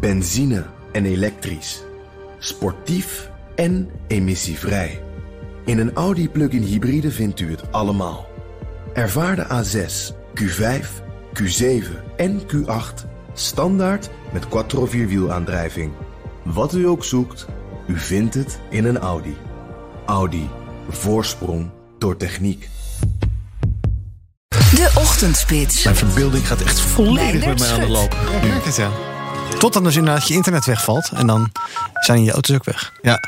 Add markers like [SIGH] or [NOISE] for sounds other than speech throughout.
benzine en elektrisch, sportief en emissievrij. In een Audi plug-in hybride vindt u het allemaal. Ervaar de A6, Q5, Q7 en Q8 standaard met quattro vierwielaandrijving. Wat u ook zoekt, u vindt het in een Audi. Audi. Voorsprong door techniek. De Ochtendspits. Mijn verbeelding gaat echt volledig met mij aan de loop. Ja, merk het ja. Tot dan dus inderdaad je internet wegvalt. En dan zijn je auto's ook weg. Ja.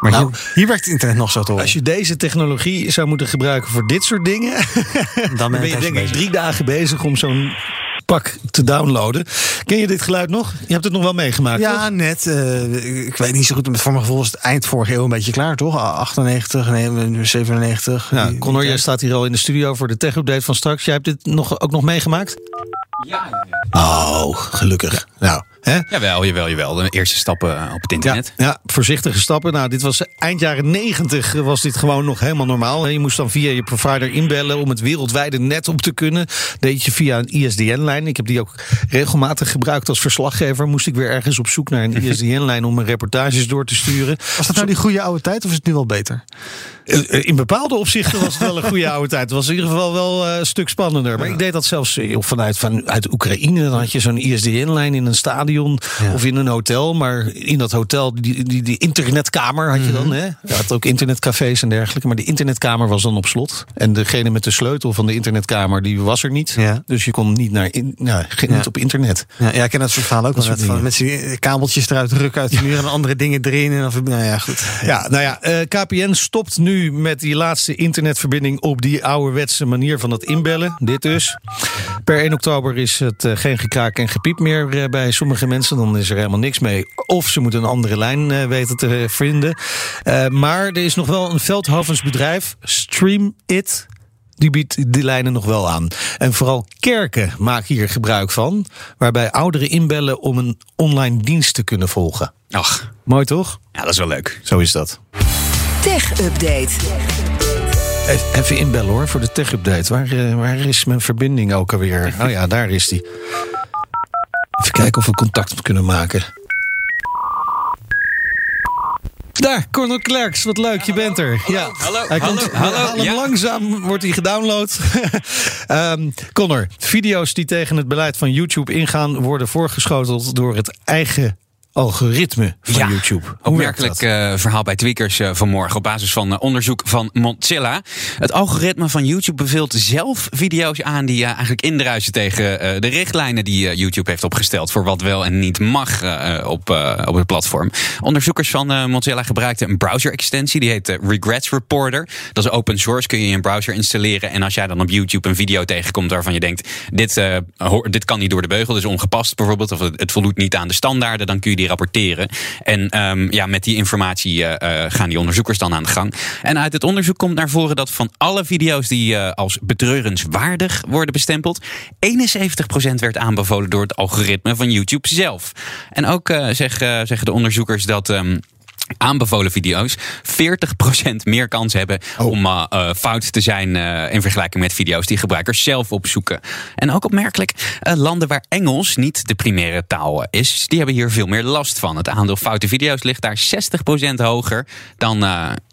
Maar Nou, hier, hier werkt het internet nog zo horen. Als je deze technologie zou moeten gebruiken voor dit soort dingen, dan [LAUGHS] dan ben je denk ik drie dagen bezig om zo'n pak te downloaden. Ken je dit geluid nog? Je hebt het nog wel meegemaakt, Ja, toch? net. eh, ik weet niet zo goed. Voor mijn gevoel is het eind vorige eeuw een beetje klaar, toch? 98, nee, 97. Ja, Die- Connor, die jij staat hier al in de studio voor de tech-update van straks. Jij hebt dit nog, ook nog meegemaakt? Ja, Oh, gelukkig. Nou, hè? jawel, jawel, jawel. De eerste stappen eh, op het internet. ja, voorzichtige stappen. Nou, dit was eind jaren 90 was dit gewoon nog helemaal normaal. Je moest dan via je provider inbellen om het wereldwijde net op te kunnen. Deed je via een ISDN-lijn. Ik heb die ook regelmatig gebruikt als verslaggever. Moest ik weer ergens op zoek naar een [LAUGHS] ISDN-lijn om mijn reportages door te sturen. Was dat nou die goede oude tijd of is het nu wel beter? Eh, eh, In bepaalde opzichten was het wel een goede oude tijd. Het was in ieder geval wel eh, een stuk spannender. Maar ik deed dat zelfs eh, vanuit van, uit Oekraïne. Dan had je zo'n ISDN-lijn in een stadion Ja. of in een hotel. Maar in dat hotel, die, die, die internetkamer had je dan. Hè? Je had ook internetcafés en dergelijke. Maar de internetkamer was dan op slot. En degene met de sleutel van de internetkamer, die was er niet. Ja. Dus je kon niet, naar in, nou, geen- Ja. niet op internet. Ja, ja, ik ken dat soort verhalen ook wel. van, met z'n kabeltjes eruit rukken uit de muur en andere dingen erin. En dan, nou ja, goed. Ja, nou ja, eh, KPN stopt nu met die laatste internetverbinding op die ouderwetse manier van het inbellen. Dit dus. Per 1 oktober is het eh, geen gekraak en gepiep meer eh, bij sommige mensen. Dan is er helemaal niks mee. Of ze moeten een andere lijn eh, weten te vinden. Eh, maar er is nog wel een Veldhovens bedrijf, Stream It. Die biedt die lijnen nog wel aan. En vooral kerken maken hier gebruik van. Waarbij ouderen inbellen om een online dienst te kunnen volgen. Ach, Mooi toch? ja, dat is wel leuk. Zo is dat. Tech Update. Even- Even inbellen hoor, voor de tech-update. Waar, eh, waar is mijn verbinding ook alweer? Oh ja, daar is die. Even kijken of we contact kunnen maken. Daar, Cornel Klerks, wat leuk, je bent er. Ja. hallo, hij hallo, komt, hallo, hallo, ja. Langzaam wordt hij gedownload. [LAUGHS] Ehm Connor, video's die tegen het beleid van YouTube ingaan... worden voorgeschoteld door het eigen algoritme van Ja, YouTube. Hoe Opmerkelijk eh, verhaal bij Tweakers eh, vanmorgen op basis van eh, onderzoek van Mozilla. Het algoritme van YouTube beveelt zelf video's aan die eigenlijk indruisen tegen de richtlijnen die YouTube heeft opgesteld voor wat wel en niet mag op, op het platform. Onderzoekers van Mozilla gebruikten een browser extensie die heet Regrets Reporter. Dat is open source, kun je in een browser installeren en als jij dan op YouTube een video tegenkomt waarvan je denkt dit, hoor- dit kan niet door de beugel, dit is ongepast bijvoorbeeld of het, het voldoet niet aan de standaarden, dan kun je die rapporteren. En ehm, ja, met die informatie eh, eh, gaan die onderzoekers dan aan de gang. En uit het onderzoek komt naar voren dat van alle video's die eh, als betreurenswaardig worden bestempeld, 71% werd aanbevolen door het algoritme van YouTube zelf. En ook zeg, eh, zeggen de onderzoekers dat. ehm, Aanbevolen video's 40% meer kans hebben om eh, eh, fout te zijn eh, in vergelijking met video's die gebruikers zelf opzoeken. En ook opmerkelijk, landen waar Engels niet de primaire taal is, die hebben hier veel meer last van. Het aandeel foute video's ligt daar 60% hoger dan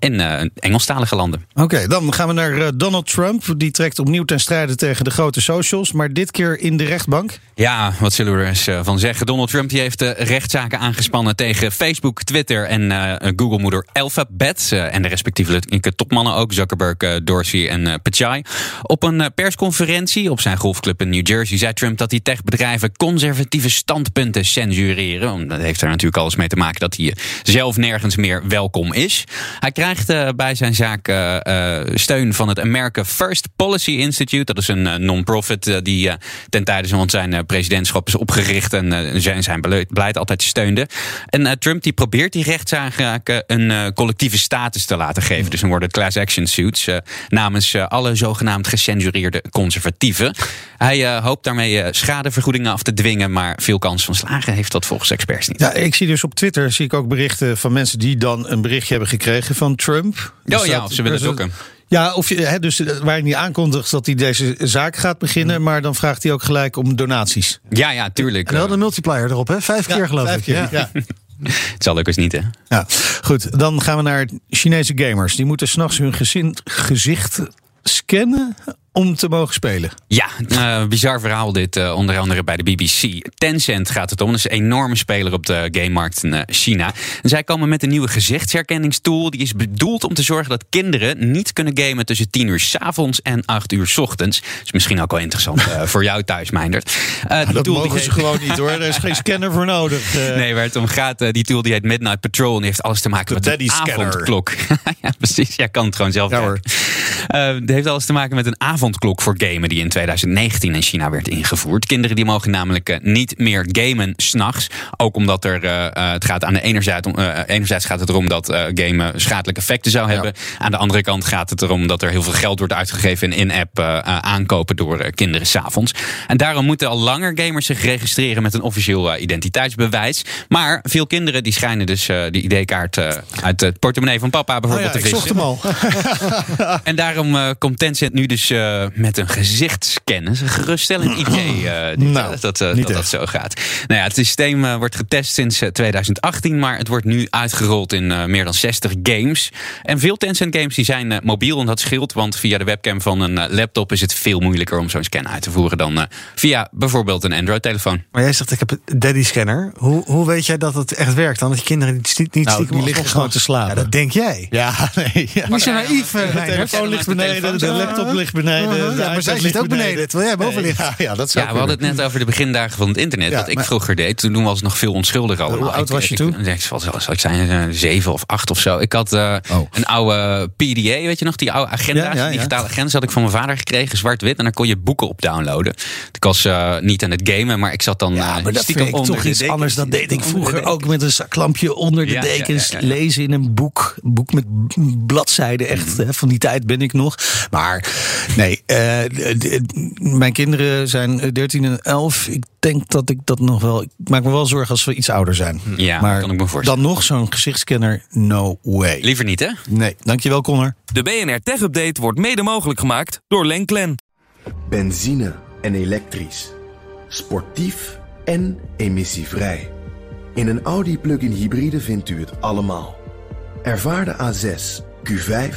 eh, in eh, Engelstalige landen. Oké, dan gaan we naar eh, Donald Trump. Die trekt opnieuw ten strijde tegen de grote socials, maar dit keer in de rechtbank. Ja, wat zullen we er eens eh, van zeggen? Donald Trump die heeft rechtszaken aangespannen tegen Facebook, Twitter en Google-moeder Alphabet. en de respectievelijke topmannen ook, Zuckerberg, Dorsey en Pichai. Op een persconferentie op zijn golfclub in New Jersey zei Trump dat die techbedrijven conservatieve standpunten censureren. Dat heeft er natuurlijk alles mee te maken dat hij zelf nergens meer welkom is. Hij krijgt eh, bij zijn zaak eh, eh, steun van het America First Policy Institute. Dat is een non-profit die ten tijde van zijn presidentschap is opgericht en zijn, zijn beleid altijd steunde. En Trump die probeert die rechtszaken een collectieve status te laten geven. Dus dan worden het class action suits namens alle zogenaamd gecensureerde conservatieven. Hij hoopt daarmee schadevergoedingen af te dwingen, maar veel kans van slagen heeft dat volgens experts niet. Ja, ik zie dus op Twitter zie ik ook berichten van mensen die dan een berichtje hebben gekregen van Trump. Oh ja, of ze willen dus, dokken. Ja, of je, hè, dus eh, waar hij niet aankondigt dat hij deze zaak gaat beginnen, maar dan vraagt hij ook gelijk om donaties. Ja, ja, tuurlijk. En wel de multiplier erop, hè? Vijf keer geloof vijf ik. keer, Ja. ja. [LAUGHS] Het zal eens niet, hè? Ja, goed. Dan gaan we naar Chinese gamers. Die moeten s'nachts hun gezin, gezicht scannen om te mogen spelen. Ja, eh, bizar verhaal dit, eh, onder andere bij de BBC. Tencent gaat het om, dat is een enorme speler op de gamemarkt in eh, China. En zij komen met een nieuwe gezichtsherkenningstool. Die is bedoeld om te zorgen dat kinderen niet kunnen gamen tussen 10 uur s avonds en 8 uur s ochtends. is misschien ook wel interessant voor jou thuis, Meindert. Die Dat tool die mogen ze heet- gewoon niet hoor. Er is geen scanner voor nodig. Nee, waar het om gaat, die tool die heet Midnight Patrol. En die heeft alles te maken De met scanner. avondklok. [LAUGHS] ja, precies. Jij kan het gewoon zelf Ja, Het heeft alles te maken met een avondklok voor gamen die in 2019 in China werd ingevoerd. Kinderen die mogen namelijk eh, niet meer gamen s'nachts. Ook omdat er, eh, eh, het gaat aan de enerzijds, om, eh, enerzijds gaat het erom dat eh, gamen schadelijke effecten zou hebben. Aan de andere kant gaat het erom dat er heel veel geld wordt uitgegeven in in-app eh, eh, aankopen door eh, kinderen s'avonds. En daarom moeten al langer gamers zich registreren met een officieel eh, identiteitsbewijs. Maar veel kinderen die schijnen dus eh die ID-kaart eh, uit het portemonnee van papa oh bijvoorbeeld ja, ik te zocht vissen. hem al. [LAUGHS] En daarom eh, komt Tencent nu dus eh, met een gezichtscan. Dat is een geruststellend idee uh, dit, Nou, dat, niet dat dat echt. zo gaat. Nou ja, het systeem wordt getest sinds eh, 2018, maar het wordt nu uitgerold in eh, meer dan 60 games. En veel Tencent games die zijn mobiel en dat scheelt, want via de webcam van een laptop is het veel moeilijker om zo'n scan uit te voeren dan eh, via bijvoorbeeld een Android-telefoon. Maar jij zegt, ik heb een daddy scanner. Hoe, hoe weet jij dat het echt werkt dan? Dat je kinderen niet, niet Nou, stiekem die liggen gewoon te slapen. Ja, dat denk jij. Ja, [LAUGHS] nee. Ja. Niet zo naïef, ligt beneden, de laptop ligt beneden. Ja, maar zij zit ligt ook beneden, terwijl jij boven ligt. Ja, ja, dat zou Ja, we hadden het net over de begindagen van het internet. Ja, wat ik vroeger deed. Toen was het nog veel onschuldiger allemaal. Hoe oud Ik- was je toen? Ik, zal ik zijn, eh, zeven of acht of zo. Ik had eh, Oh. een oude PDA, weet je nog? Die oude agenda's, Ja, ja, ja. digitale agenda's had ik van mijn vader gekregen. Zwart-wit. En daar kon je boeken op downloaden. Ik was eh, niet aan het gamen, maar ik zat dan Ja, eh, maar dat stiekem vind ik onder toch de iets dekens. anders. Dat deed ik vroeger ook met een zaklampje onder de Ja, ja, dekens. ja, ja. Lezen in een boek. Een boek met bladzijden. Echt, Mm. hè, van die tijd ben ik nog. Maar nee, eh, mijn kinderen zijn eh, 13 en 11. Ik denk dat ik dat nog wel... Ik maak me wel zorgen als we iets ouder zijn. Ja, maar kan ik me voorstellen. dan nog zo'n gezichtscanner, no way. Liever niet, hè? Nee, dankjewel Connor. De BNR Tech Update wordt mede mogelijk gemaakt door Lenklen. Benzine en elektrisch. Sportief en emissievrij. In een Audi plug-in hybride vindt u het allemaal. Ervaar de A6, Q5,